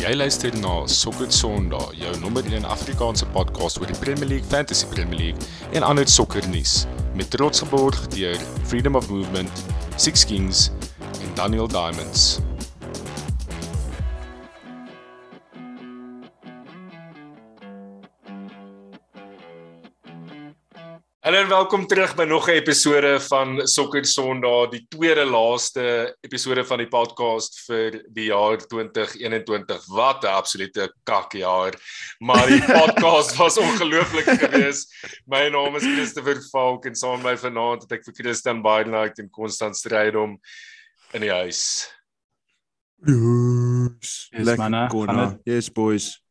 Jy luister na Sokker Sondag, jou nommer 1 Afrikaanse podcast oor die Premier League, Fantasy Premier League en ander sokkernuus met trots geborg deur Freedom of Movement, Six Kings en Daniel Diamonds. En welkom terug by nog 'n episode van Sokker Sondag, die tweede laaste episode van die podcast vir die jaar 2021. Wat 'n absolute kakjaar. Maar die podcast was ongelooflik geweest. My naam is Christopher Falk en saam met my vanaand het ek vir Christian Baardenhout en Constant Strydom in die huis. Yes, Yes, lekker? Yes boys.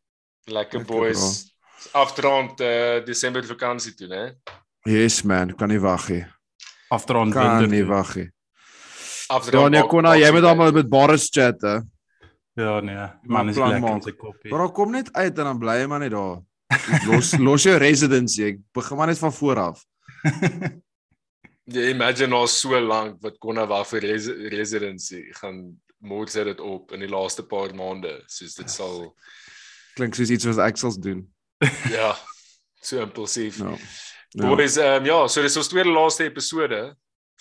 Lekker Lekker, boys. Afdraand uh, Desember vakansie toe, né? Yes man, kan nie wag nie. Afdraand Kan winter. nie wag nie. Afdraand. Ja nee, bak- konna, jy moet almal tyd. met Boris chat hè. Ja nee, man is plan lekker maak. sy koppie. Maar kom net uit en dan bly jy maar net daar. Los los jou residency. Ek begin maar net van voor af. Jy imagine al so lank wat Konna wag vir res residency gaan môre sit dit op in die laaste paar maande. Soos dit sal Klink soos iets wat ek sal doen. ja, so impulsief. Ja. Ja. Boys, ehm um, ja, so dis ons tweede laaste episode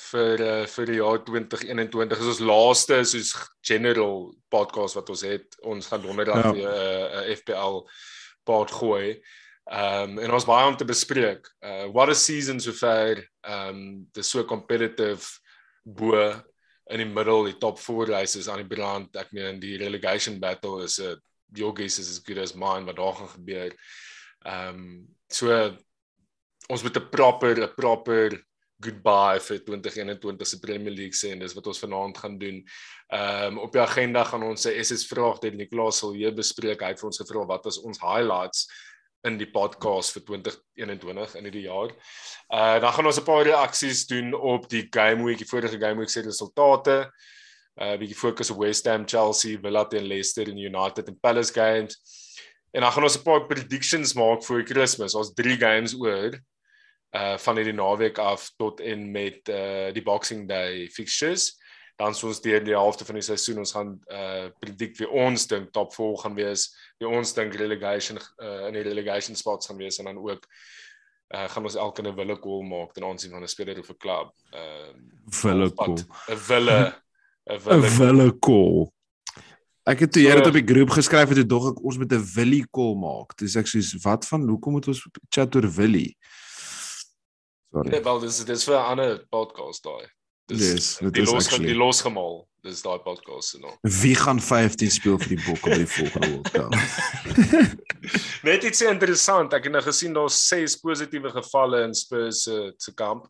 vir uh, vir die jaar 2021. Dis ons laaste soos general podcast wat ons het. Ons gaan donderdag Ja. weer 'n uh, FPL pod gooi. Ehm um, en ons baie om te bespreek. Uh what a season so far. Ehm um, dis so competitive bo in die middel, die top 4 races aan die brand. Ek meen die relegation battle is 'n Joggies is as good as mine wat daar gaan gebeur. Ehm um, so ons moet 'n proper 'n proper goodbye vir 2021 se Premier League sê en dis wat ons vanaand gaan doen. Ehm um, op die agenda gaan ons 'n SS vraag deur Nicolas sal hier bespreek. Hy het vir ons gevra wat was ons highlights in die podcast vir 2021 in hierdie jaar. Uh dan gaan ons 'n paar reaksies doen op die game week, die vorige game week se resultate. Uh bietjie fokus op West Ham, Chelsea, Villa teen Leicester en United en Palace games. En dan gaan ons 'n paar predictions maak vir Kersfees. Ons 3 games oor uh van hierdie naweek af tot en met uh die Boxing Day fixtures. Dan sou ons deur die helfte van die seisoen ons gaan uh predict wie ons dink top 4 gaan wees, wie ons dink relegation uh in die relegation spots gaan wees en dan ook uh gaan ons elke 'n wille call maak ten aansien van 'n speler of 'n klub. Uh Wille call. 'n wille 'n 'n wille Wille call. Ek het toe jy dit op die groep geskryf het, toe dog ek ons moet 'n Willie call maak. Dis ek soos wat van hoekom moet ons chat oor Willie? Sorry. Nee, wel dis dis vir 'n ander podcast daai. Yes, dit die is los actually. die losgemaal. Dis daai podcast se naam. Wie gaan 15 speel vir die Bokke by die volgende World Cup? Net iets interessant. Ek het nou gesien daar's 6 positiewe gevalle in Spurs se se kamp.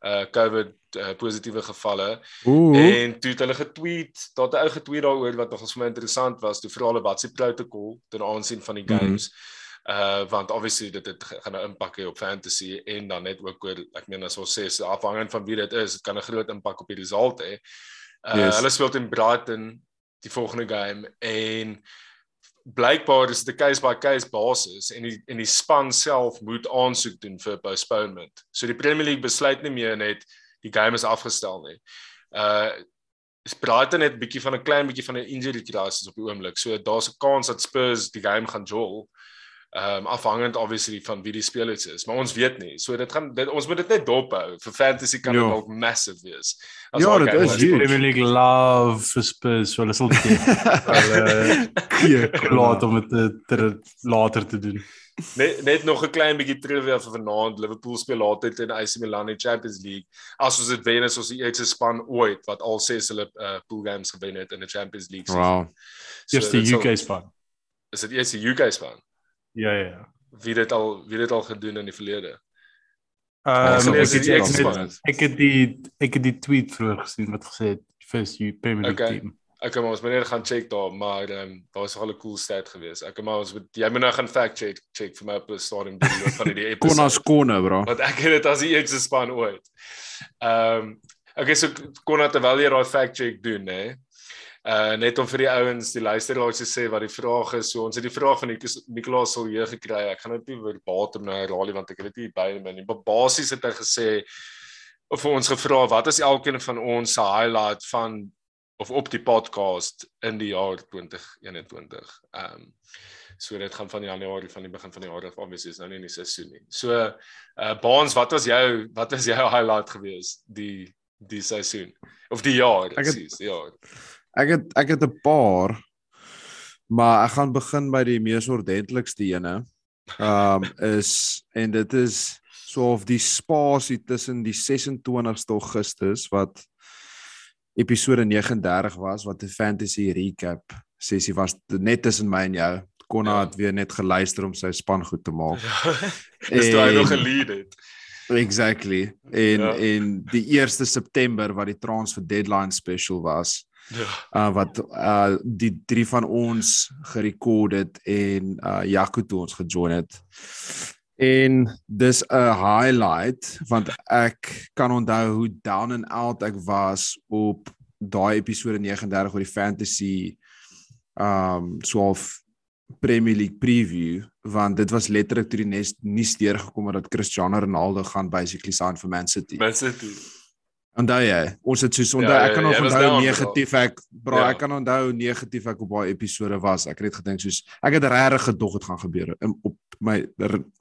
Uh COVID uh, positiewe gevalle. Ooh. En toe het hulle getweet, daar het 'n ou getweet daaroor wat nogals vir my interessant was. Toe vra hulle wat se protokol ten aansien van die Mhm. games. Mm -hmm. Uh want obviously dit ge- gaan 'n impak hê op fantasy en dan net ook oor ek meen as ons sê afhangend van wie dit is, dit kan 'n groot impak op die result hê. Uh Yes. hulle speel teen Brighton die volgende game en blykbaar is dit 'n case by case basis en die en die span self moet aansoek doen vir postponement. So die Premier League besluit nie meer net die game is afgestel nie. Uh is Brighton net bietjie van 'n klein bietjie van 'n injury crisis op die oomblik. So daar's 'n kans dat Spurs die game gaan jol. Ehm um, afhangend obviously van wie die spelers is, maar ons weet nie. So dit gaan dit, ons moet dit net dop hou. Vir fantasy kan dit Ja. dalk massive wees. Ja, daai dit is huge. Premier League love vir Spurs, hulle sal dit hulle Keek, laat om dit te, te later te doen. Net net nog 'n klein bietjie trivia vir vanaand. Liverpool speel later teen AC Milan in die Champions League. As ons dit wen is ons die eerste span ooit wat al ses hulle uh, pool games gewen het in die Champions League. season. Wow. So Eers die dit sal- UK span. Is dit eers die UK span? Ja ja. ja. Wie dit al wie dit al gedoen in die verlede? Ons um, ek, ek, het- ek het die ek het die tweet vroeër gesien wat gesê het first you Premier League Okay. team. Ek kan maar ons meneer gaan check daar, maar ehm um, daar was nogal 'n cool stat geweest. Ek maar ons moet jy moet nou gaan fact check check vir my op die stadium die loop van hierdie episode. Konnas konne, bro. want ek het dit as die eerste span ooit. Ehm um, okay, so kon dit terwyl jy daai fact check doen, hè. Uh net om vir die ouens, die luisteraars te sê wat die vraag is. So ons het die vraag van Nicolas sal hier gekry. Ek gaan dit nie verbaat om nou herhaal nie want ek het dit nie by my nie. Maar basies het hy gesê of vir ons gevra wat is elkeen van ons se highlight van of op die podcast in die jaar 2021. Ehm um, so dit gaan van Januarie van die begin van die jaar af obviously is nou nie in die seisoen nie. So uh Baans, wat was jou wat was jou highlight geweest die die seisoen of die jaar, presies, jaar. Ek het ek het 'n paar maar ek gaan begin by die mees ordentlikste ene. Um is en dit is so of die spasie tussen die 26ste Augustus wat episode 39 was wat 'n fantasy recap sessie was net tussen my en jou. Konna Ja. het weer net geluister om sy span goed te maak. Dis toe hy nog gelead het. Exactly. En Ja. en die 1ste September wat die transfer deadline special was, Ja. uh wat uh die drie van ons gerekord het en uh Jaco toe ons gejoin het. En dis 'n highlight want ek kan onthou hoe down and out ek was op daai episode 39 oor die fantasy um so of Premier League preview want dit was letterlik toe die nes nie steur gekom het dat Cristiano Ronaldo gaan basically sign vir Man City. Mense toe. Onthou jy? Ons het soos onthou Ja, ek kan ja, nog was onthou negatief ek bro, Ja. ek kan onthou negatief ek op daai episode was. Ek het gedink soos ek het regtig gedog dit gaan gebeur in op my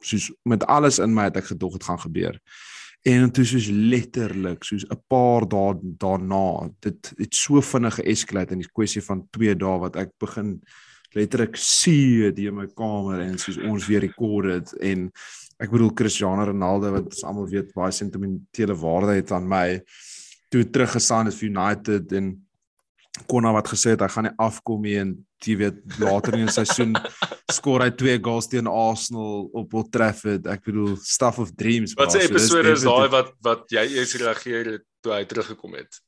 soos met alles in my het ek gedog dit gaan gebeur. En toe soos letterlik soos 'n paar dae daarna dit het so vinnig geeskalate in die kwessie van 2 dae wat ek begin letterlik see die in my kamer en soos ons weer rekord het en ek bedoel Cristiano Ronaldo wat ons almal weet baie sentimentele waarde het aan my toe teruggesaai het vir United en Konna wat gesê het hy gaan nie afkom nie en jy weet later in die seisoen skoor hy twee goals teen Arsenal op Old Trafford ek bedoel stuff of dreams Wat 'n bro. So episode is daai wat wat jy eers reageer het toe hy teruggekom het?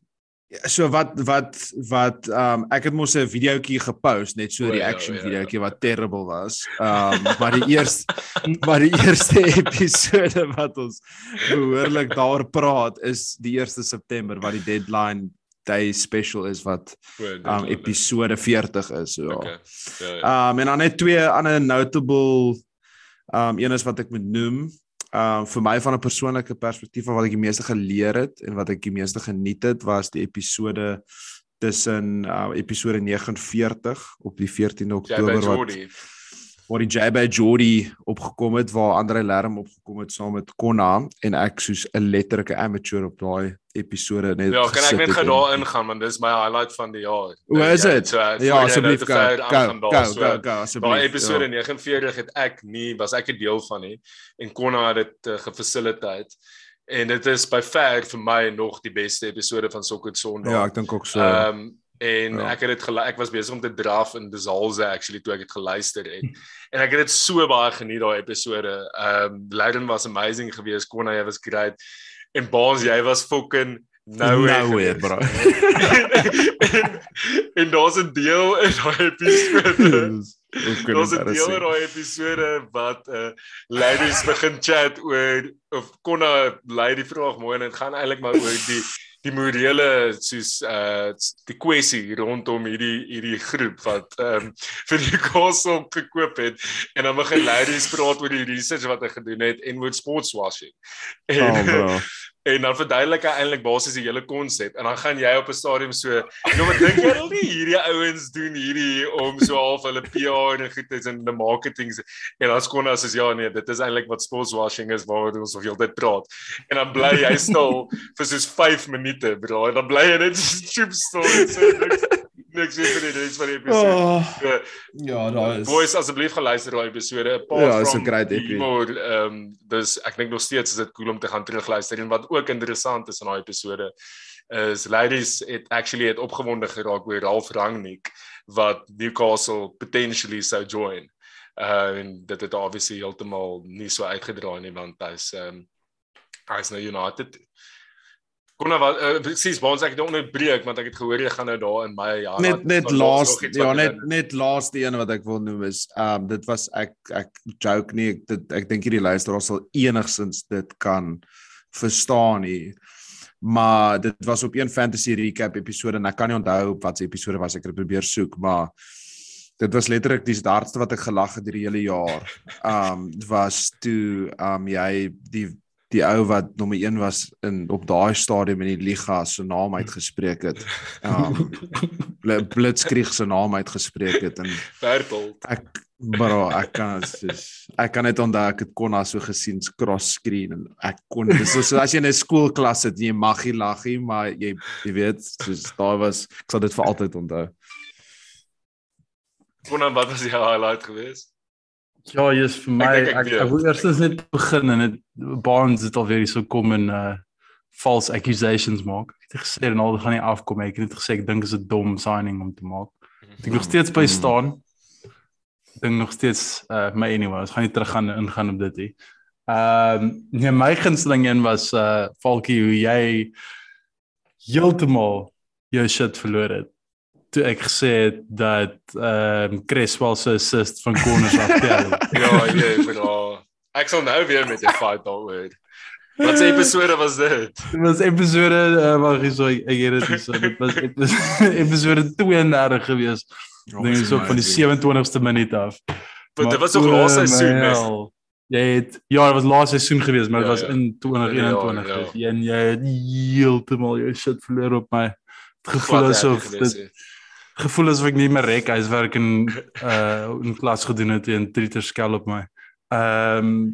Ja, so wat wat wat um ek het mos 'n videoetjie gepost net so 'n O, ja, reaction ja. videoetjie wat terrible was. Um maar die eerste maar die eerste episode wat ons behoorlik daaroor praat is die 1 September wat die deadline day special is wat um episode 40 is so. Okay. Ja. Ja, ja. Um en dan net twee ander notable um een is wat ek moet noem. Um vir my van 'n persoonlike perspektief af wat ek die meeste geleer het en wat ek die meeste geniet het was die episode tussen uh episode 49 op die 14de Jy by Oktober wat. Waar die Jabba Jordy opgekom het waar Andre Lerm opgekom het saam met Konna en ek soos 'n letterlike amateur op daai episode net Ja, kan ek net gou daar ingaan want dis my highlight van die jaar. Hoe is Ja, dit? so, voor jy Ja, nou asseblief te go. ver Go, aangaan go, daar, go, so, go, asseblief. Daai episode ja. 49 het ek nie was ek 'n deel van nie en Konna het dit uh, gefacilitate en dit is by ver vir my nog die beste episode van Sokker Sondag. Ja, ek dink ook so. Ehm um, en Ja. ek het dit ek was besig om te draf in Desalze actually toe ek dit geluister het. en ek het dit so baie geniet daai episode. Ehm um, Leiden was amazing geweest, Konna jy was great. En Baans jy was fucking nowhere. Nowhere, geweest. bro. en en daar's 'n deel in daai episode. Daar's 'n deel in daai episode wat uh ladies begin chat oor of Konna lei die vraag mooi en dit gaan eintlik maar oor die die morele soos uh die kwessie rondom hierdie hierdie groep wat ehm um, vir die Castle gekoop het en dan begin ladies praat oor die research wat hy gedoen het en oor sports washing. En Oh. en dan verduidelik hy eintlik basies die hele konsep en dan gaan jy op 'n stadium so nou wat dink jy al nie hierdie ouens doen hierdie om so half hulle PR en goed is in die marketing en dan skon as is ja nee dit is eintlik wat sports washing is waaroor ons of heeltyd praat. En dan bly jy stil vir soos 5 minute bro en dan bly jy net stoep stil en sê niks niks sê vir die res van die episode Oh, So, ja, daar is. Boys asseblief geluister daai episode. 'n Paar Ja, is 'n great die epi. humor, Ehm um, dis ek dink nog steeds is dit cool om te gaan terugluister en wat ook interessant is in daai episode is ladies het actually het opgewonde geraak oor Ralph Rangnick wat Newcastle potentially sou join. Uh en dit het obviously heeltemal nie so uitgedraai nie want hy's ehm um, hy's nou United. Konna wat uh, presies ons ek het onderbreek want ek het gehoor jy gaan nou daar in my ja net net laas ja net net laaste een wat ek wil noem is um dit was ek ek joke nie ek dit ek dink hierdie luisteraar sal enigsins dit kan verstaan nie maar dit was op een fantasy recap episode en ek kan nie onthou op watter episode was ek het probeer soek maar dit was letterlik die hardste wat ek gelag het hierdie hele jaar. Um dit was toe um jy die die ou wat nommer 1 was in op daai stadium in die liga se naam uitgespreek het. Um Bl- Blitzkrieg se naam uitgespreek het en Bertolt. ek bro, ek kan soos ek kan net onthou ek het Konna so gesien cross screen en ek kon dis so as jy in 'n skoolklas sit jy mag nie lag nie, maar jy jy weet soos daai was ek sal dit vir altyd onthou. Konan, wat was die highlight geweest? Ja, jy's vir my ek ek ek, weet. ek wil eers net begin en dit Barnes het alweer hier so kom en uh false accusations maak. Ek het gesê Ronaldo gaan nie afkom nie. Ek het net gesê ek dink is 'n dom signing om te maak. Ek nog steeds by Mm. staan. Ek dink nog steeds uh my anyway, ons gaan nie terug gaan ingaan op dit nie. Ehm um, nee, my gunsteling een was uh Falkie hoe jy heeltemal jou shit verloor het. Toe ek gesê het dat ehm um, Creswell se assist van corners af tel. Ja, jy bro. Ek sal nou weer met jou fight daaroor. Wat se episode was dit? Dit was episode uh, wag hier so ek het dit so dit was episode, episode 32 gewees. Oh, Dink so van die 27ste minuut af. Want dit Maar was nog o laaste my seisoen. Jy het ja, dit was laaste seisoen gewees, maar dit Ja, was ja. in 2021 Ja, ja. gewees. En jy het heeltemal jou shit verloor op my. Het gevoel asof dit het. Gevoel asof ek nie meer rek huiswerk in uh in klas gedoen het en Triter skel op my. Ehm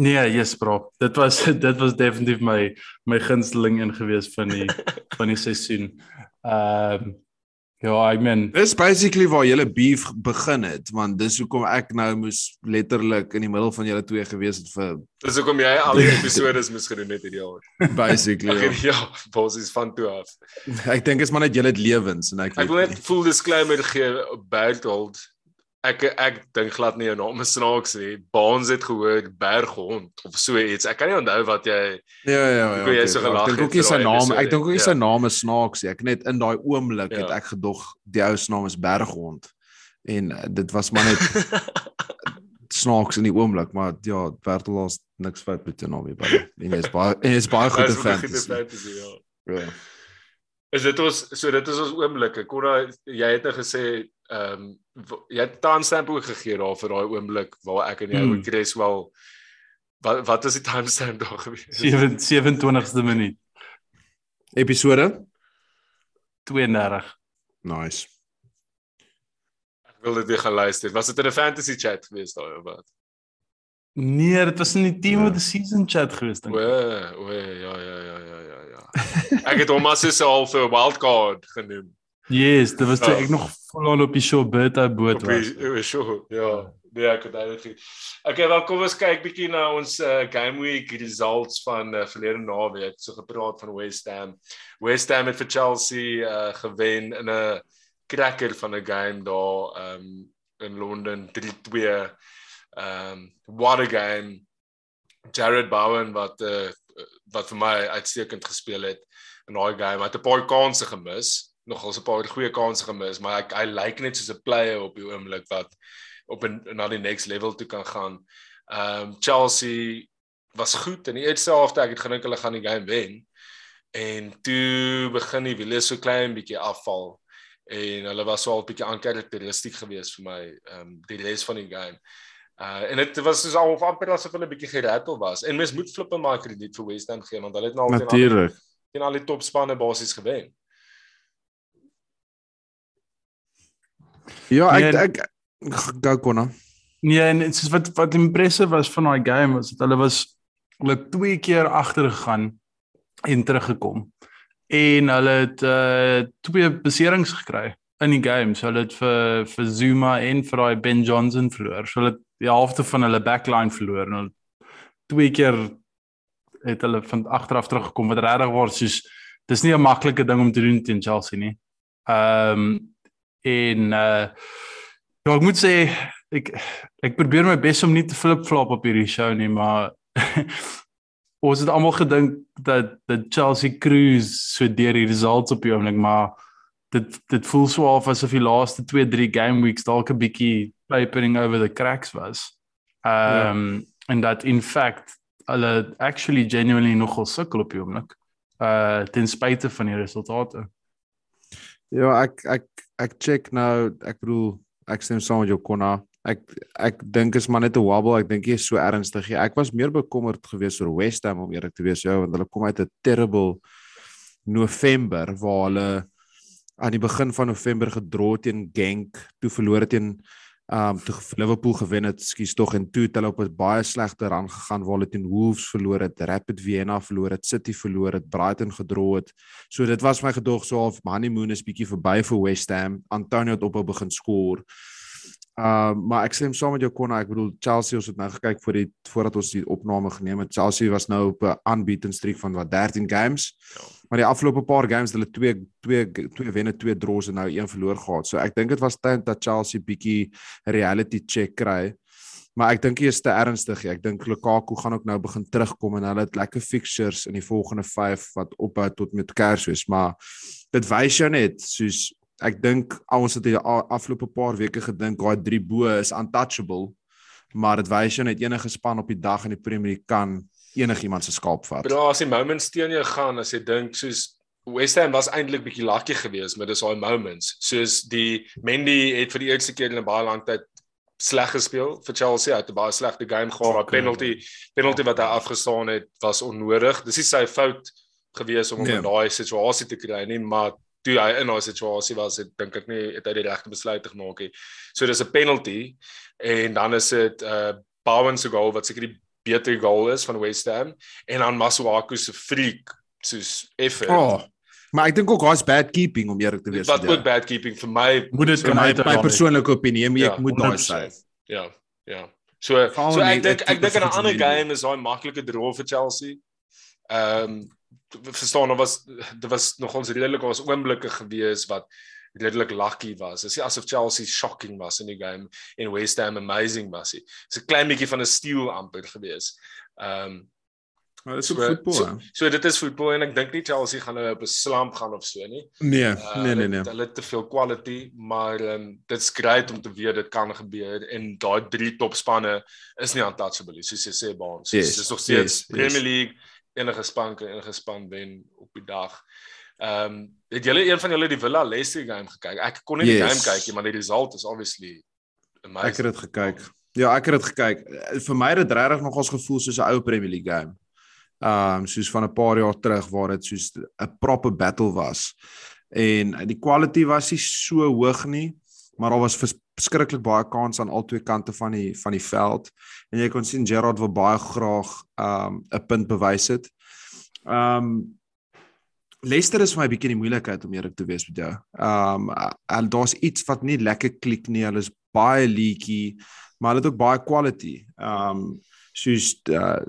Nee, yes bro. Dit was dit was definitief my my gunsteling in gewees van die van die seisoen. Ehm ja, ek meen Dis basically waar julle beef begin het, want dis hoekom ek nou moes letterlik in die middel van julle twee gewees het vir Dis hoekom jy al die episodes moes gedoen het hierdie jaar. basically. Ag ja. ja, basies van toe af. Ek dink is maar net julle lewens en ek Ek wil net full disclaimer gee op Bertold. Ek ek dink glad nie jou naam is snaaks nie. Baans het gehoor Berghond of so iets. Ek kan nie onthou wat jy Ja ja ja. Hoekom jy okay, so ja, gelag Ek dink het ook nie sy naam, ek dink ook nie ja. sy naam is snaaks nie. Ek net in daai oomblik het Ja. ek gedog die ou se naam is Berghond en uh, dit was maar net snaaks in die oomblik, maar ja, Bertel is niks fout met jou naam buddy. En jy's baie en jy's baie goed in fantasy, ja. Ja. Is dit ons so dit is ons oomblikke. Konna jy het nou gesê ehm um, jy het timestamp ook gegee daar vir daai oomblik waar ek en jy Hmm. Chris wel wat wat is die timestamp daar gewees? 7 27ste minuut Episode? 32. Nice. Ek wil dit weer gaan luister. Was dit in 'n fantasy chat gewees daai of wat? Nee, dit was in die team Ja. of the season chat gewees dink O, ek. o ja ja ja ja ja ja. Ek het hom as 'n half 'n wildcard genoem. Yes, dit was toe Ja. ek nog vol op die show Berta boot Op was. die o, sure. Ja. Nee, ek het dit gesien. Okay, wel kom ons kyk bietjie na ons uh, game week results van uh, verlede naweek. So gepraat van West Ham. West Ham het vir Chelsea uh, gewen in 'n cracker van 'n game daar um in Londen 3-2. Um what a game. Jared Bowen wat uh, wat vir my uitstekend gespeel het in daai game. Hy het 'n paar kansse gemis, nogals 'n paar goeie kansse gemis, maar hy hy lyk net soos 'n player op die oomblik wat op 'n na die next level toe kan gaan. Ehm um, Chelsea was goed in die eerste helfte. Ek het gedink hulle gaan die game wen. En toe begin die wiele so klein bietjie afval en hulle was so al bietjie onkarakteristiek geweest vir my ehm um, die res van die game. Uh en dit was soos al amper asof hulle 'n bietjie gerattel was. En mens moet flippe maar krediet vir West Ham gee want hulle het nou al Natuurlik. teen al die topspanne basies gewen. Ja, ek Nee, ek gou konna. Nee, en dit is wat wat impressive was van daai game was dat hulle was hulle twee keer agter gegaan en teruggekom. En hulle het uh twee beserings gekry in die game. So hulle het vir vir Zuma en vir daai Ben Johnson verloor. So hulle die helfte van hulle backline verloor en hulle twee keer het hulle van agteraf teruggekom wat regtig waar soos dis nie 'n maklike ding om te doen teen Chelsea nie. Ehm um, en uh ja, ek moet sê ek ek probeer my bes om nie te flip-flop op hierdie show nie, maar ons het almal gedink dat dat Chelsea cruise so deur die results op die oomblik, maar dit dit voel so af asof die laaste 2, 3 game weeks dalk 'n bietjie papering over the cracks was. Ehm um, en dat in fact hulle actually genuinely nogal sukkel op die oomblik. Uh ten spyte van die resultate. Ja, ek ek ek check nou, ek bedoel ek stem saam met jou konna. Ek ek dink is maar net 'n wobble. Ek dink nie is so ernstig nie. Ek was meer bekommerd geweest oor West Ham om eerlik te wees, ja, want hulle kom uit 'n terrible November waar hulle aan die begin van November gedra teen Genk, toe verloor teen um toe Liverpool gewen het, skuis tog en toe het hulle op 'n baie slegte rang gegaan waar hulle teen Wolves verloor het, Rapid Vienna verloor het, City verloor het, Brighton gedra het. So dit was my gedog so half honeymoon is bietjie verby vir West Ham. Antonio het ophou begin skoor. Uh maar ek sê saam met jou Konna, ek bedoel Chelsea ons het nou gekyk voor die voordat ons die opname geneem het. Chelsea was nou op 'n unbeaten streak van wat 13 games. Ja. Maar die afgelope paar games hulle twee twee twee wenne, twee draws en nou een verloor gehad. So ek dink dit was tyd dat Chelsea bietjie reality check kry. Maar ek dink hy is te ernstig. Ek dink Lukaku gaan ook nou begin terugkom en hulle het lekker fixtures in die volgende 5 wat ophou tot met Kersfees, maar dit wys jou net soos ek dink ons het die afgelope paar weke gedink daai drie bo is untouchable maar dit wys jou net enige span op die dag in die Premier League kan enigiemand se skaap vat. Bro, as die moments teen jou gaan as jy dink soos West Ham was eintlik bietjie lucky geweest met dis daai moments. Soos die Mendy het vir die eerste keer in 'n baie lang tyd sleg gespeel vir Chelsea. Hy het 'n baie slegte game gehad. Daai penalty penalty wat hy afgestaan het was onnodig. Dis nie sy fout gewees om hom nee. in daai situasie te kry nie, maar toe hy in daai situasie was, het dink ek nie het hy die regte besluit gemaak nie. So dis 'n penalty en dan is dit 'n uh, Bowen se goal wat seker die beter goal is van West Ham en dan Masuaku se freak soos effe. Oh. Maar ek dink ook hy's bad keeping om eerlik te wees. Wat ook bad keeping vir my moet dit so my, my persoonlike opinie, ja, ek moet daai sê. Ja. Ja. So so ek dink ek dink 'n ander game is daai maklike draw vir Chelsea. Ehm um, verstaan of was dit was nog ons redelike was oomblikke gewees wat redelik lucky was. Dit is asof Chelsea shocking was in die game en West Ham amazing was. Dit is 'n klein bietjie van 'n steal amper gewees. Ehm um, Maar dit is so, voetbal. So, so dit is voetbal en ek dink nie Chelsea gaan nou op 'n slump gaan of so nie. Nee, uh, nee, nee, nee. Hulle het te veel quality, maar um, dit's great om te weet dit kan gebeur en daai drie topspanne is nie untouchable nie, soos jy sê Baans. Yes, dis nog steeds yes, Premier League yes enige span kan enige span wen op die dag. Ehm um, het julle een van julle die Villa Leicester game gekyk? Ek kon nie yes. die game kyk nie, maar die result is obviously amazing. Ek het dit gekyk. Ja, ek het dit gekyk. Vir my het dit regtig nog ons gevoel soos 'n ou Premier League game. Ehm um, soos van 'n paar jaar terug waar dit soos 'n proper battle was. En die quality was nie so hoog nie, maar daar was verskriklik baie kans aan al twee kante van die van die veld en jy kon sien Gerard wil baie graag um 'n punt bewys het. Um Leicester is vir my 'n bietjie die moeilikheid om eerlik te wees met jou. Um en daar's iets wat nie lekker klik nie. Hulle is baie leaky, maar hulle het ook baie quality. Um soos uh,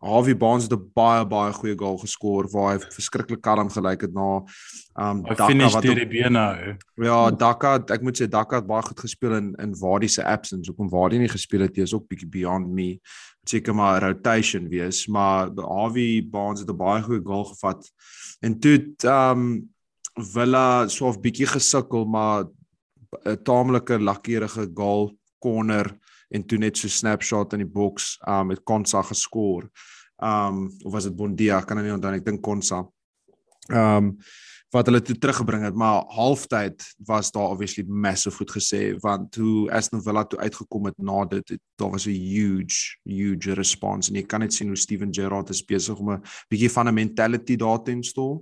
Harvey Barnes het 'n baie baie goeie goal geskoor waar hy verskriklik kalm gelyk het na um Daka wat die bene hou. Ja, Daka, ek moet sê Daka het baie goed gespeel in in Wadi se absence. Hoekom Wadi nie gespeel het is ook bietjie beyond me. Seker maar rotation wees, maar Harvey Barnes het 'n baie goeie goal gevat. En toe um Villa so 'n bietjie gesukkel, maar 'n taamlike lakkierige goal corner en toe net so snapshot in die boks um met Konsa geskor. Um of was dit Bondia? Kan ek nie onthou ek dink Konsa. Um wat hulle toe teruggebring het, maar halftyd was daar obviously massive goed gesê want hoe Aston Villa toe uitgekom het na dit, het, daar was 'n huge huge response en jy kan net sien hoe Steven Gerrard is besig om 'n bietjie van 'n mentality daar te install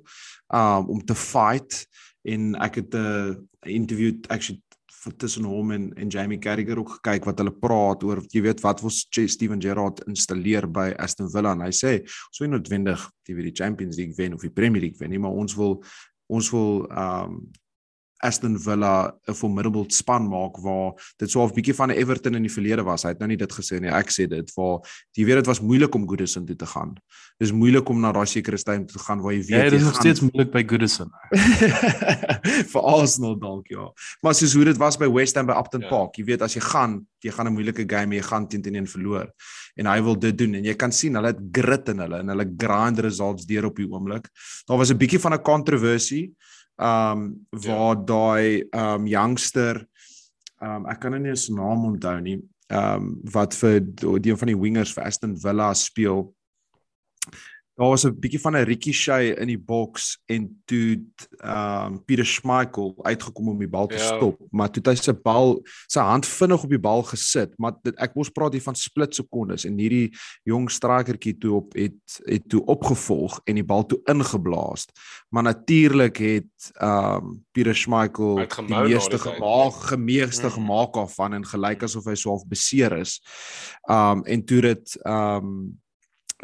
um om te fight en ek het 'n interview actually tussen hom en en Jamie Carragher ook gekyk wat hulle praat oor jy weet wat was Steven Gerrard installeer by Aston Villa? En hy sê ons wil noodwendig die wie die Champions League wen of die Premier League wen nie maar ons wil ons wil um Aston Villa 'n formidable span maak waar dit so 'n bietjie van Everton in die verlede was. Hy het nou nie dit gesê nie. Ek sê dit waar jy weet dit was moeilik om Goodison toe te gaan. Dis moeilik om na daai sekere stadium toe te gaan waar jy weet ja, jy gaan. Ja, dit is nog steeds moeilik by Goodison. vir Arsenal dalk ja. Maar soos hoe dit was by West Ham by Upton ja. Park, jy weet as jy gaan, jy gaan 'n moeilike game, jy gaan teen teen een verloor. En hy wil dit doen en jy kan sien hulle het grit in hulle en hulle grind results deur op die oomblik. Daar was 'n bietjie van 'n kontroversie um waar ja. daai um youngster um ek kan nie sy naam onthou nie um wat vir die een van die wingers vir Aston Villa speel daar was 'n bietjie van 'n ricochet in die boks en toe ehm um, Pieter Schmeichel uitgekom om die bal te ja. stop, maar toe het hy sy bal sy hand vinnig op die bal gesit, maar dit, ek mos praat hier van split sekondes en hierdie jong strikertjie toe op het het toe opgevolg en die bal toe ingeblaas. Maar natuurlik het ehm um, Pieter Schmeichel die meeste gemaak, gemeeste mm. gemaak af van en gelyk asof hy half beseer is. Ehm um, en toe dit ehm um,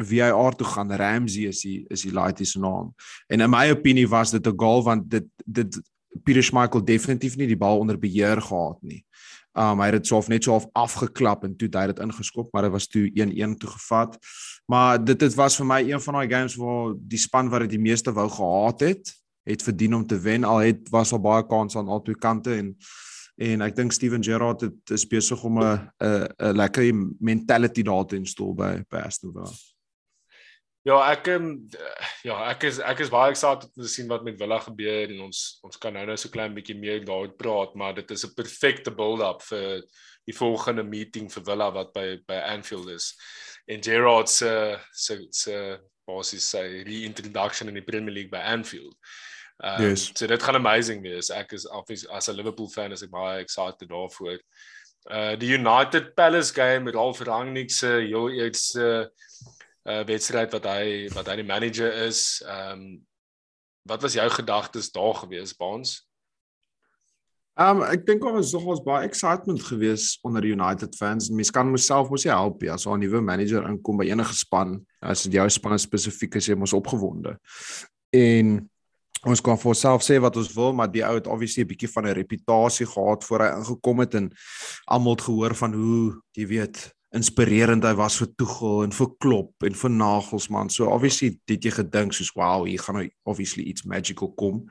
VAR toe gaan Ramsey is die is die laaitie se naam. En in my opinie was dit 'n goal want dit dit Pieter Schmeichel definitief nie die bal onder beheer gehad nie. Um hy het dit soof net so half afgeklap en toe hy dit ingeskop, maar dit was toe 1-1 toe gevat. Maar dit dit was vir my een van daai games waar die span wat dit die meeste wou gehad het, het verdien om te wen. Al het was al baie kans aan albei kante en en ek dink Steven Gerrard het is besig om 'n 'n 'n lekker mentality daar te installeer by by Aston Villa. Ja, ek ehm, ja, ek is ek is baie excited om te sien wat met Villa gebeur en ons ons kan nou nou so klein bietjie meer daaroor praat, maar dit is 'n perfekte build-up vir die volgende meeting vir Villa wat by by Anfield is. En Gerrard se se se basies sy reintroduction in die Premier League by Anfield. Um, yes. So dit gaan amazing wees. Ek is as 'n Liverpool fan is ek baie excited daarvoor. Uh die United Palace game met Ralf Rangnick se heel eerste uh, uh wedstryd wat hy wat hy die manager is. Ehm um, wat was jou gedagtes daar gewees, Baans? Ehm um, ek dink daar was nogals baie excitement gewees onder die United fans. Mens kan myself mos help ja, as 'n nuwe manager inkom by enige span. As dit jou span spesifiek is, jy mos opgewonde. En ons kan vir onsself sê wat ons wil, maar die ou het obviously 'n bietjie van 'n reputasie gehad voor hy ingekom het en almal het gehoor van hoe, jy weet, inspirerend hy was vir Tuchel en vir Klopp en vir Nagelsmann. So obviously dit jy gedink soos wow, hier gaan nou obviously iets magical kom.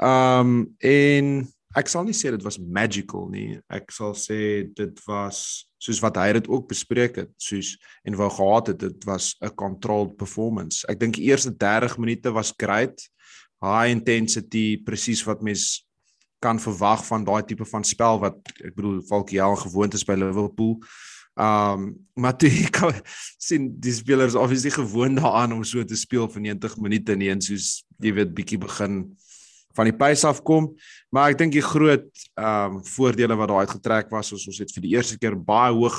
Um en ek sal nie sê dit was magical nie. Ek sal sê dit was soos wat hy dit ook bespreek het, soos en wou gehad het dit was 'n controlled performance. Ek dink die eerste 30 minute was great. High intensity, presies wat mens kan verwag van daai tipe van spel wat ek bedoel Falkiel gewoond is by Liverpool. Um maar toe ek sien die spelers obviously gewoond daaraan om so te speel vir 90 minute nie en soos jy weet bietjie begin van die pace af kom. Maar ek dink die groot um voordele wat daar uitgetrek was is ons het vir die eerste keer baie hoog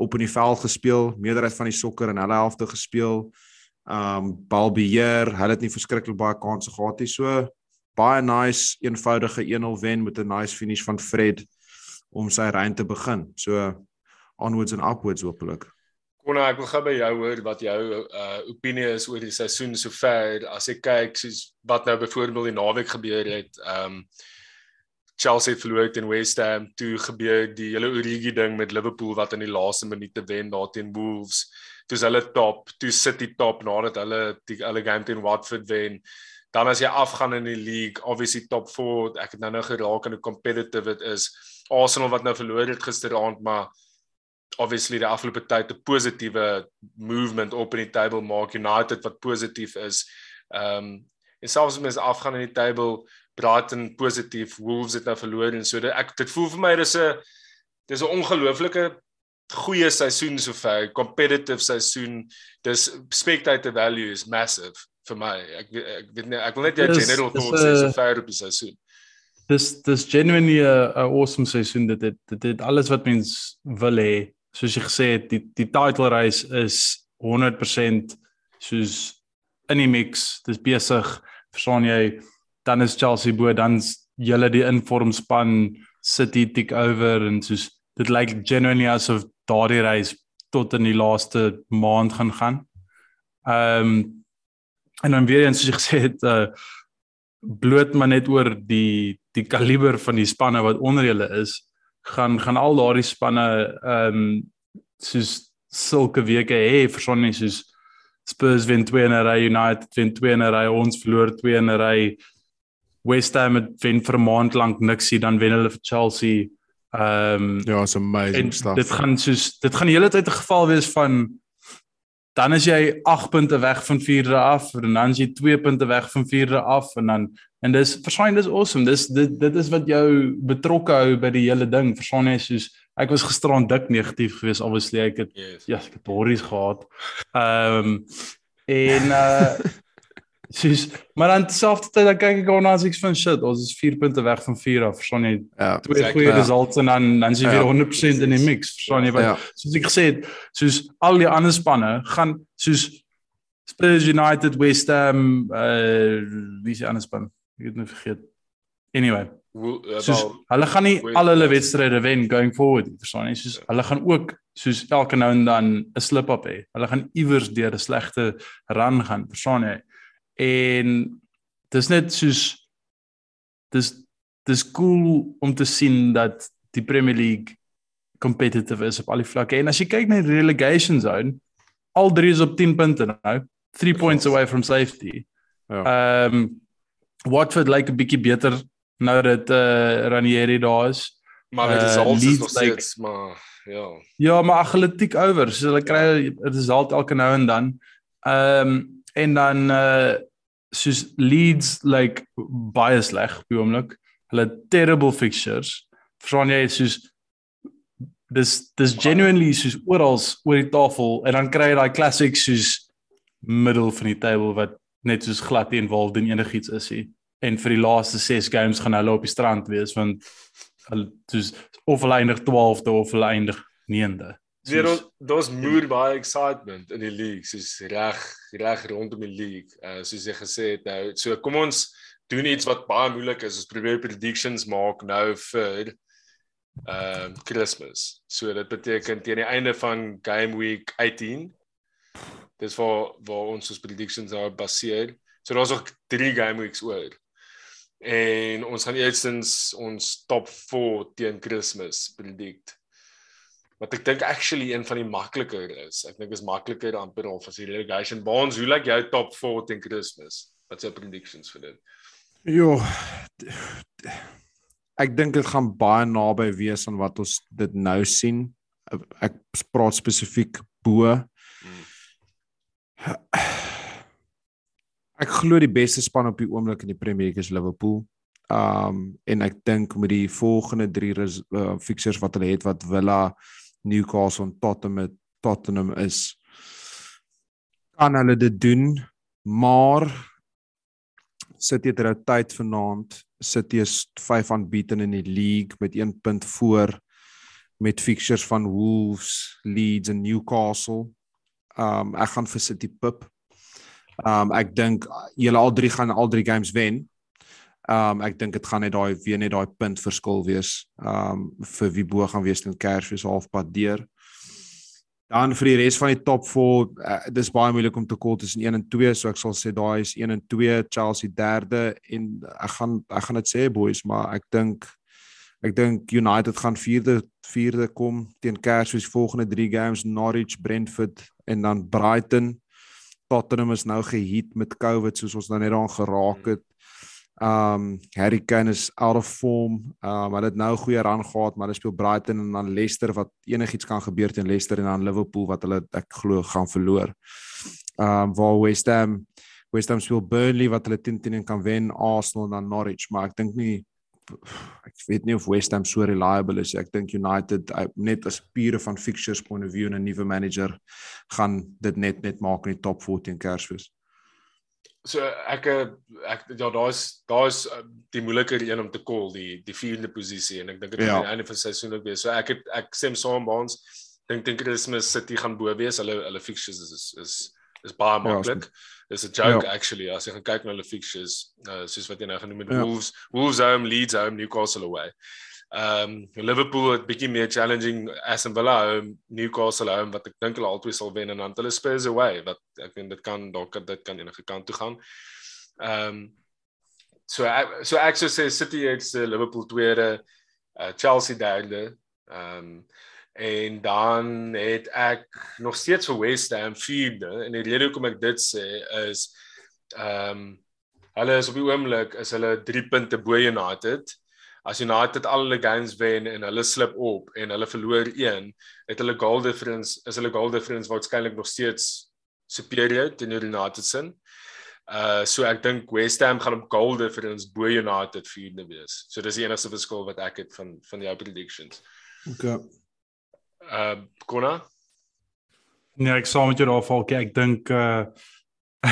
op in die veld gespeel, meerderheid van die sokker in hulle helfte gespeel. Um balbeheer, hulle het nie verskriklik baie kansse gehad nie. So baie nice eenvoudige 1-0 wen met 'n nice finish van Fred om sy reën te begin. So onwards and upwards hopelik. Konna, ek wil gou by jou hoor wat jou uh opinie is oor die seisoen sover as ek kyk soos wat nou byvoorbeeld die naweek gebeur het. Um Chelsea verloor teen West Ham, toe gebeur die hele Origi ding met Liverpool wat in die laaste minute wen daar teen Wolves. Toe's hulle top, toe City top nadat hulle die hulle game teen Watford wen. Dan as jy afgaan in die league, obviously top 4, ek het nou nou geraak aan hoe competitive dit is. Arsenal wat nou verloor het gisteraand, maar obviously die afgelope tyd 'n positiewe movement op in die table maak United wat positief is. Ehm um, en selfs as mens afgaan in die table Brighton positief, Wolves het nou verloor en so dit ek dit voel vir my dis 'n dis 'n ongelooflike goeie seisoen sover, competitive seisoen. Dis spectator value is massive vir my. Ek ek weet nie ek wil net jou general thoughts sê sover op die seisoen. Dis dis genuinely 'n awesome seisoen dit dit dit alles wat mens wil hê soos jy gesê het, die die title race is 100% soos in die mix. Dis besig. Verstaan jy? Dan is Chelsea bo, dan's julle die inform span City tik over en soos dit lyk like genuinely asof daardie race tot in die laaste maand gaan gaan. Ehm um, en dan weer eens soos jy gesê het uh bloot maar net oor die die kaliber van die spanne wat onder julle is gaan gaan al daardie spanne ehm um, soos sulke weke hê vir sonne soos Spurs wen 2 in 'n ry, United wen 2 in 'n ry, ons verloor 2 in 'n ry. West Ham het wen vir 'n maand lank niksie, dan wen hulle vir Chelsea. Ehm um, ja, so amazing stuff. Dit gaan soos dit gaan die hele tyd 'n geval wees van dan is jy 8 punte weg van 4de af en dan is jy 2 punte weg van 4de af en dan En dis verstaan dis awesome. Dis dit dit is wat jou betrokke hou by die hele ding. Verstaan jy soos ek was gisteraan dik negatief geweest obviously ek het yes. ja, ek het horries gehad. Ehm um, En uh soos maar dan terselfdertyd dan kyk ek ook na as ek van shit, ons is 4 punte weg van 4 af, verstaan jy? Ja. Twee Exactly, goeie ja. results en dan dan is jy Ja. weer 100% in die mix, verstaan jy? Want Ja. soos ek gesê het, soos al die ander spanne gaan soos Spurs United, West Ham, uh wie die ander span? Ek het nou vergeet. Anyway, Wo- uh, soos wel, hulle gaan nie al hulle wedstryde wen going forward, nie, verstaan jy? Soos hulle gaan ook soos elke nou en dan 'n slip up hê. Hulle gaan iewers deur 'n slegte run gaan, verstaan jy? En dis net soos dis dis cool om te sien dat die Premier League competitive is op al die vlakke. En as jy kyk na die relegation zone, al drie is op 10 punte nou, 3 points away from safety. Ja. Ehm um, Watford lyk like 'n bietjie beter nou dat eh uh, Ranieri daar is. maar uh, results is Leeds nog like- steeds maar ja. Ja, maar atletiek oor. So hulle kry 'n result elke nou en dan. Ehm um, en dan uh soos Leeds like baie sleg op die oomblik. Hulle terrible fixtures. Verstaan jy soos dis dis genuinely soos oral oor die tafel en dan kry jy daai classic soos middel van die table wat net soos glad nie involved in enigiets is nie. En vir die laaste 6 games gaan hulle op die strand wees want hulle soos of hulle eindig 12de of hulle eindig 9de. Weer daar's moer baie excitement in die league, soos reg reg rondom die league. Uh soos jy gesê het nou. So kom ons doen iets wat baie moeilik is. Ons probeer predictions maak nou vir ehm uh, Kersfees. So dit beteken teen die einde van game week 18 dis waar waar ons ons predictions daar baseer. So daar's nog 3 game weeks oor. En ons gaan eerstens ons top 4 teen Kersfees predict wat ek dink actually een van die makliker is. Ek dink is makliker amper al as die relegation. Baans, hoe lyk jou top 4 teen Kersfees? Wat is jou predictions vir dit? Jo. Ek dink dit gaan baie naby wees aan wat ons dit nou sien. Ek praat spesifiek bo. Ek glo die beste span op die oomblik in die Premier League is Liverpool. Um en ek dink met die volgende 3 uh, fixtures wat hulle het wat Villa, Newcastle en Tottenham Tottenham is kan hulle dit doen, maar City het hulle tyd vanaand. City is 5 unbeaten in die league met 1 punt voor met fixtures van Wolves, Leeds en Newcastle. Um ek gaan vir City pip. Um ek dink julle al drie gaan al drie games wen. Um ek dink dit gaan net daai weer net daai punt verskil wees. Um vir wie bo gaan wees teen Kersfees halfpad deur. Dan vir die res van die top 4, uh, dis baie moeilik om te call tussen 1 en 2, so ek sal sê daai is 1 en 2, Chelsea derde en ek gaan ek gaan dit sê boys, maar ek dink ek dink United gaan 4de 4de kom teen Kersfees volgende 3 games Norwich, Brentford en dan Brighton. Tottenham is nou geheat met COVID soos ons nou net aan geraak het. Um Harry Kane is out of form. Um hulle het nou 'n goeie run gehad, maar hulle speel Brighton en dan Leicester wat enigiets kan gebeur teen Leicester en dan Liverpool wat hulle ek glo gaan verloor. Um waar West Ham West Ham speel Burnley wat hulle 10-10 kan wen, Arsenal en dan Norwich, maar ek dink nie ek weet nie of West Ham so reliable is. Ek dink United uh, net as pure van fixtures point of view en 'n nuwe manager gaan dit net net maak in die top 14 Kersfees. So ek ek ja daar's daar's eh, die moeiliker een om te call die die vierde posisie en ek dink dit gaan Ja. aan die einde van die seisoen ook wees. So ek het ek stem saam baans. Dink dink Christmas City gaan bo wees. Hulle hulle fixtures is is is, is baie Ja, maklik. Dis 'n joke Ja. actually as jy gaan kyk na hulle fixtures, uh, soos wat jy nou genoem het Ja. Wolves, Wolves home, Leeds home, Newcastle away. Um Liverpool het bietjie meer challenging Aston Villa home, Newcastle home wat ek dink hulle albei sal wen en dan hulle Spurs away wat ek weet dit kan dalk dit kan enige kant toe gaan. Um so ek, so ek sou sê City het uh, Liverpool tweede, uh, Chelsea derde. Um en dan het ek nog steeds vir West Ham vierde en die rede hoekom ek dit sê is um hulle is op die oomblik is hulle 3 punte bo United. As United al hulle games wen en hulle slip op en hulle verloor 1, het hulle goal difference is hulle goal difference waarskynlik nog steeds superior teenoor United se. Uh so ek dink West Ham gaan op goal difference bo United vierde wees. So dis die enigste verskil wat ek het van van jou predictions. Okay. Uh Konna? Nee, ek saam met jou daar Falkie. Ek dink uh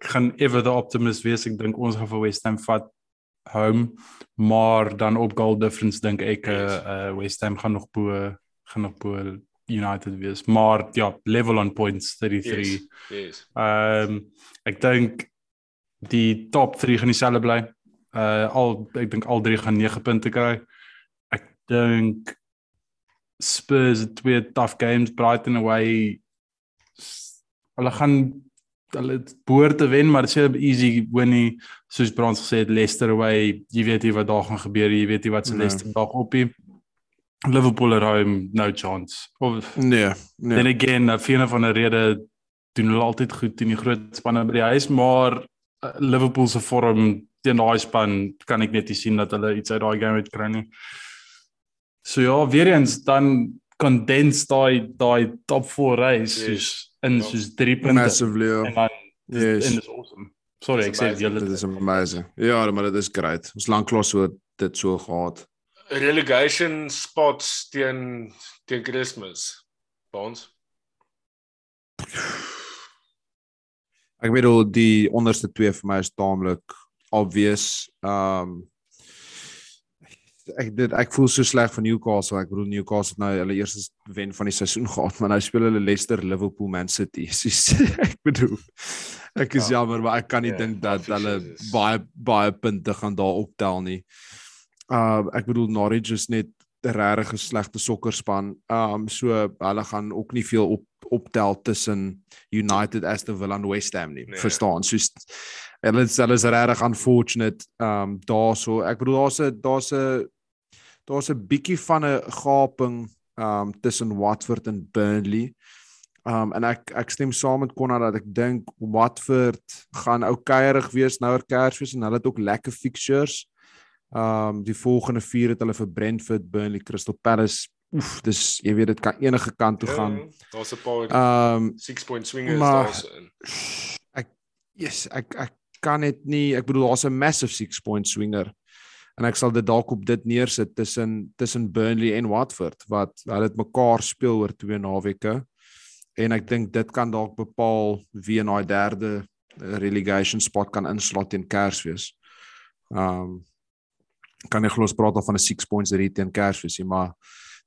ek gaan ever the optimist wees. Ek dink ons gaan vir West Ham vat home, maar dan op goal difference dink ek eh Yes. uh, West Ham gaan nog bo gaan nog bo United wees. Maar ja, level on points 33. Yes. Yes. Um, ek dink die top 3 gaan dieselfde bly. Uh al ek dink al drie gaan 9 punte kry. Ek dink Spurs het twee tough games, Brighton away. Hulle gaan hulle behoort te wen, maar dit is 'n easy winnie soos Brans gesê het Leicester away. Jy weet nie wat daar gaan gebeur, nie, jy weet nie wat se Nee. Leicester dag op nie. Liverpool at home, no chance. Of Nee, nee. Then again, vir een van 'n rede doen hulle altyd goed in die groot spanne by die huis, maar uh, Liverpool se vorm teen daai span kan ek net nie sien dat hulle iets uit daai game uit kry nie. So ja, weer eens dan condens daai daai top 4 race Yes. soos in Ja. soos 3 punte Massively. en ja. dan Yes. en dis awesome. Sorry, ek sê amazing. julle Dit is amazing. Ja, maar dit is great. Ons lanklaas so dit so gehad. Relegation spots teen teen Christmas. Ons. Ek bedoel die onderste twee vir my is taamlik obvious. Um ek dit ek voel so sleg vir Newcastle. Ek bedoel Newcastle het nou hulle eerste wen van die seisoen gehad, maar nou speel hulle Leicester, Liverpool, Man City. Soos ek bedoel ek is Ja. jammer, maar ek kan nie Ja, dink dat ja, hulle baie baie punte gaan daar optel nie. Uh ek bedoel Norwich is net 'n regtig slegte sokkerspan. Um so hulle gaan ook nie veel op optel tussen United, Aston Villa en West Ham nie. Nee. Verstaan? Soos hulle is hulle is regtig unfortunate um daarso. Ek bedoel daar's 'n daar's 'n daar's 'n bietjie van 'n gaping um tussen Watford en Burnley. Um en ek ek stem saam met Connor dat ek dink Watford gaan oukeirig wees nou oor Kersfees en hulle het ook lekker fixtures. Um die volgende vier het hulle vir Brentford, Burnley, Crystal Palace. Oef, dis jy weet dit kan enige kant toe gaan. Ja, Daar's 'n paar Um 6 point swingers daarso in. ek yes, ek ek kan dit nie. Ek bedoel daar's 'n massive 6 point swinger. En ek sal dit dalk op dit neersit tussen tussen Burnley en Watford wat hulle dit mekaar speel oor twee naweke. En ek dink dit kan dalk bepaal wie in daai derde eh, relegation spot kan inslot teen Kersfees. Um kan ek glo ons praat al van 'n 6 points rit teen Kersfees, nie, maar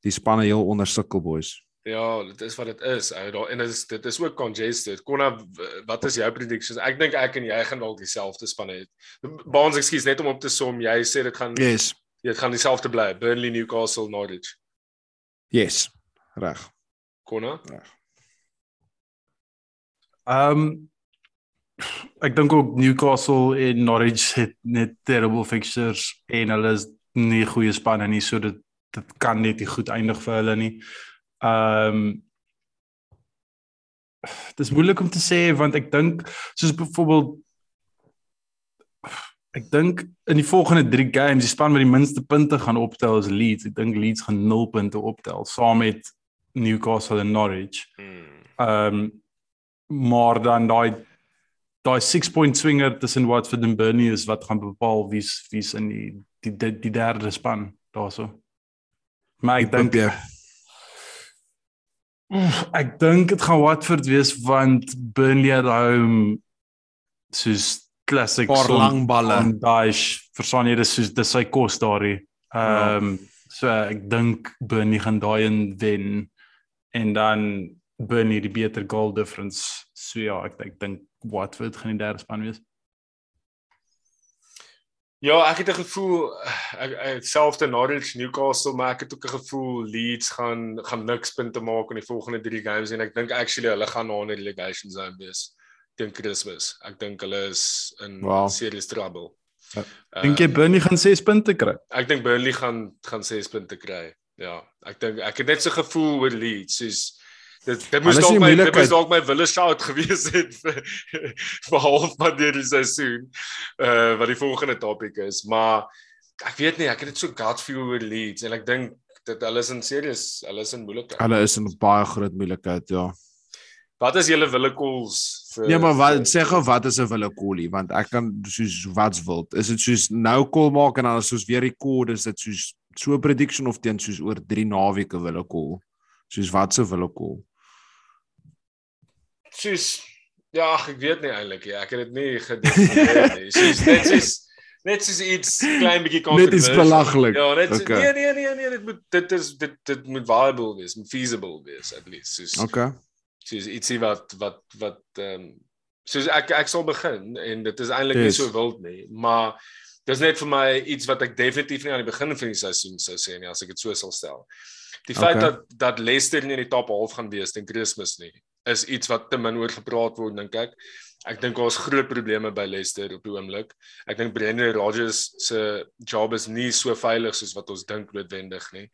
die spanne heel onder sukkel boys. Ja, dit is wat dit is. Ou daar en dit is dit is ook congested. Konna wat is jou predictions? Ek dink ek en jy gaan dalk dieselfde span hê. Baans ekskuus net om op te som. Jy sê dit gaan Yes. dit gaan dieselfde bly. Burnley, Newcastle, Norwich. Yes. Reg. Konna? Ehm um, ek dink ook Newcastle en Norwich het net terrible fixtures en hulle is nie goeie spanne nie, so dit dit kan net nie goed eindig vir hulle nie. Ehm um, Dit is moeilik om te sê want ek dink soos byvoorbeeld ek dink in die volgende 3 games die span met die minste punte gaan optel is Leeds. Ek dink Leeds gaan 0 punte optel saam met Newcastle en Norwich. Hmm. Ehm um, maar dan daai daai 6 point swinger tussen Watford en Burnley is wat gaan bepaal wie's wie's in die die die, die derde span daarso. Maar ek dink ja. Ek dink dit gaan Watford wees want Burnley at home soos classic paar son- lang balle. on Daesh verstaan jy dis soos dis sy kos daarin. Ja. Ehm um, so ek dink Burnley gaan daai in wen en dan Burnley die beter goal difference. So ja, ek ek dink Watford gaan die derde span wees. Ja, ek het 'n gevoel ek, ek selfde Norwich, Newcastle, maar ek het ook 'n gevoel Leeds gaan gaan niks punte maak in die volgende 3 games en ek dink actually hulle gaan na 'n relegation zone wees teen Christmas. Ek dink hulle is in Wow. serious trouble. Ja. Dink jy Burnley gaan 6 punte kry? Ek dink Burnley gaan gaan 6 punte kry. Ja, ek dink ek het net so gevoel oor Leeds soos dit dit moes dalk my dit moes dalk my wille shout gewees het vir vir halfpad deur die seisoen. Uh wat die volgende topik is, maar ek weet nie, ek het dit so gut feel oor Leeds en ek dink dat hulle is in serious, hulle is in moeilikheid. Hulle is in baie groot moeilikheid, ja. Wat is julle wille calls vir Nee, maar wat sê gou wat is 'n wille callie want ek kan soos wat's wild. Is dit soos nou call maak en dan is soos weer rekord is dit soos so 'n prediction of teen soos oor 3 naweke wille call. Soos wat se wille call. Soos Ja, ag, ek weet nie eintlik nie. Ek het dit nie gedefinieer nie. Soos net soos net soos iets klein bietjie Net iets controversial. belaglik. Ja, net Okay. okay. nee nee nee nee, dit moet dit is dit dit moet viable wees, moet feasible wees at least. Soos Okay. soos ietsie wat wat wat ehm um, soos ek ek sal begin en dit is eintlik Yes. nie so wild nie, maar dis net vir my iets wat ek definitief nie aan die begin van die seisoen sou sê nie as ek dit so sal stel. Die feit Okay. dat dat Leicester nie in die top half gaan wees teen Kersfees nie, is iets wat te min oor gepraat word dink ek. Ek dink daar's groot probleme by Leicester op die oomblik. Ek dink Brendan Rodgers se job is nie so veilig soos wat ons dink noodwendig nie.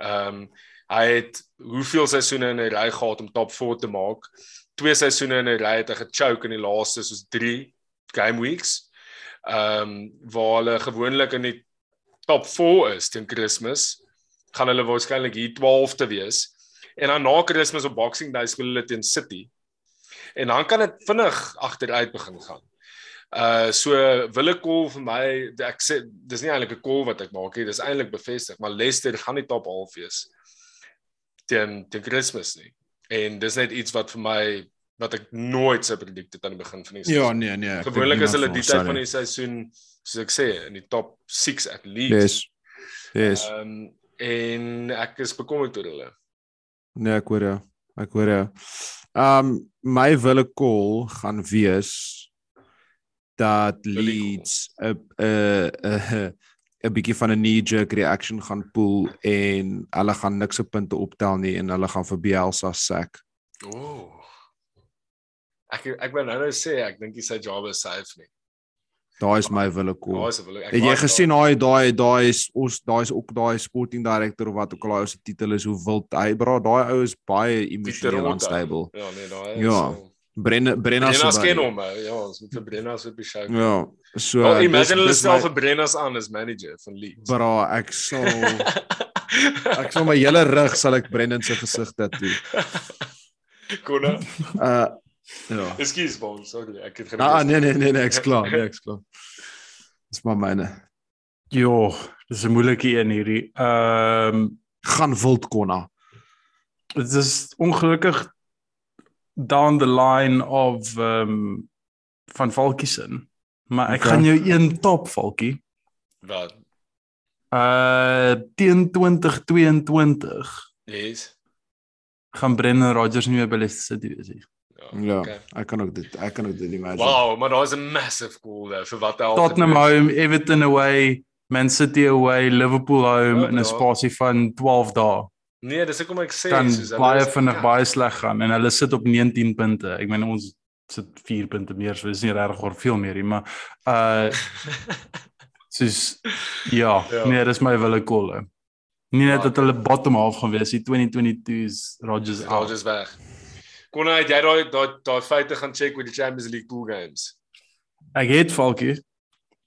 Ehm um, hy het hoeveel seisoene in 'n ry gehad om top 4 te maak? Twee seisoene in 'n ry het hy gechoke in die laaste soos 3 game weeks. Ehm um, waar hulle gewoonlik in die top 4 is teen Kersfees, gaan hulle waarskynlik hier 12de wees. En dan na Kersfees op Boxing Day speel hulle teen City. En dan kan dit vinnig agteruit begin gaan. Uh so wille call vir my ek sê dis nie eintlik 'n call wat ek maak nie, dis eintlik bevestig, maar Leicester gaan nie top half wees teen teen Kersfees nie. En dis net iets wat vir my wat ek nooit sou predict het aan die begin van die Ja, nee, nee. ek dink Gewoonlik is hulle die tyd van die seisoen soos ek sê in die top 6 at least. Yes. Yes. Ehm en ek is bekommerd oor hulle. Nee, ek hoor jou. Ek hoor jou. Um my wille call gaan wees dat. Leeds 'n 'n 'n 'n bietjie van 'n knee jerk reaction gaan pool en hulle gaan niks se punte optel nie en hulle gaan vir Bielsa sack. Ooh. Ek ek wil nou nou sê ek dink hy sy job is safe nie. Daai is my wille call. Daar is 'n wil ek. Het jy gesien daai daai daai is ons daai is ook daai sporting director of wat ook al daai ou se titel is hoe wild hy bra daai ou is baie emosioneel Rotta. unstable. Ja, nee, daai is. Ja. so- Brenna Brenna Brennas se ken hom. hè. Ja, ons moet vir Brennas op die show. Ja, so dis- imagine hulle stel my- vir Brennas aan as manager van Leeds. Bra, ek sal ek sal my hele rug sal ek Brendan se gesig tatoe. Konna. Uh ja. Ekskuus, bon, sorry. Ek het gedink. Ah nee nee nee nee, ek's klaar, nee, ek's klaar. Dis maar myne. Jo, dis 'n moeilike een hierdie. Ehm Gaan wild konna. dit is ongelukkig down the line of ehm um, van Valkiesin. Maar ek Okay. gaan jou een top Valkie. Wat? Uh teen 2022 Yes. gaan Brendan Rodgers nie meer by Leicester City wees nie. Ja, okay. ek kan ook dit ek kan ook dit imagine. Wow, maar daar's 'n massive goal daar vir wat al Tottenham home, Everton away, Man City away, Liverpool home Ja, in 'n ja. spasie van 12 dae. Nee, dis hoekom ek sê Kan soos hulle baie is- vinnig ja. baie sleg gaan en hulle sit op 19 punte. Ek meen ons sit 4 punte meer, so dis nie regtig oor veel meer nie, maar uh soos ja, Ja. nee, dis my wille call. Nie net Ja. dat hulle bottom half gaan wees, die 2022's Rodgers out. Rodgers weg. Konna het jy daai daai daai feite gaan check met die Champions League pool games. Ek het Falkie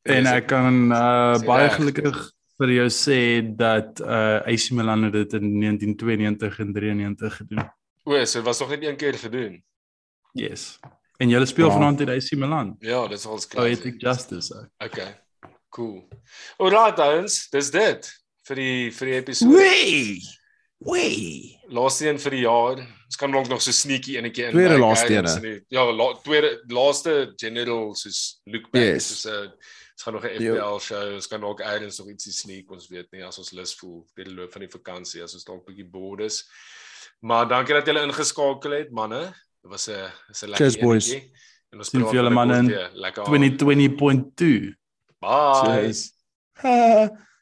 en ek kan uh, baie gelukkig vir jou sê dat uh, AC Milan het dit in 1992 en 93 gedoen. O, so dit was nog net een keer gedoen. Yes. En julle speel Wow. vanaand teen AC Milan. Ja, dis al Oh, het ek justice. So. Okay. Cool. Alright, ons, dis dit vir die vir die episode. Wee. Wee. Laaste een vir die jaar. Ons kan dalk nog so sneaky enetjie in. Tweede laaste die- Ja, la, tweede laaste general soos look back Yes. soos 'n ons gaan nog 'n. FPL show. Ons kan dalk eers nog ietsie sneak, ons weet nie as ons lus voel deur die loop van die vakansie as ons dalk bietjie bored is. Maar dankie dat julle ingeskakel het, manne. Dit was 'n is 'n lekker Cheers, boys. enetjie. En ons Sien vir julle manne in weer. Lekker. aand. 2020.2. Bye. Cheers.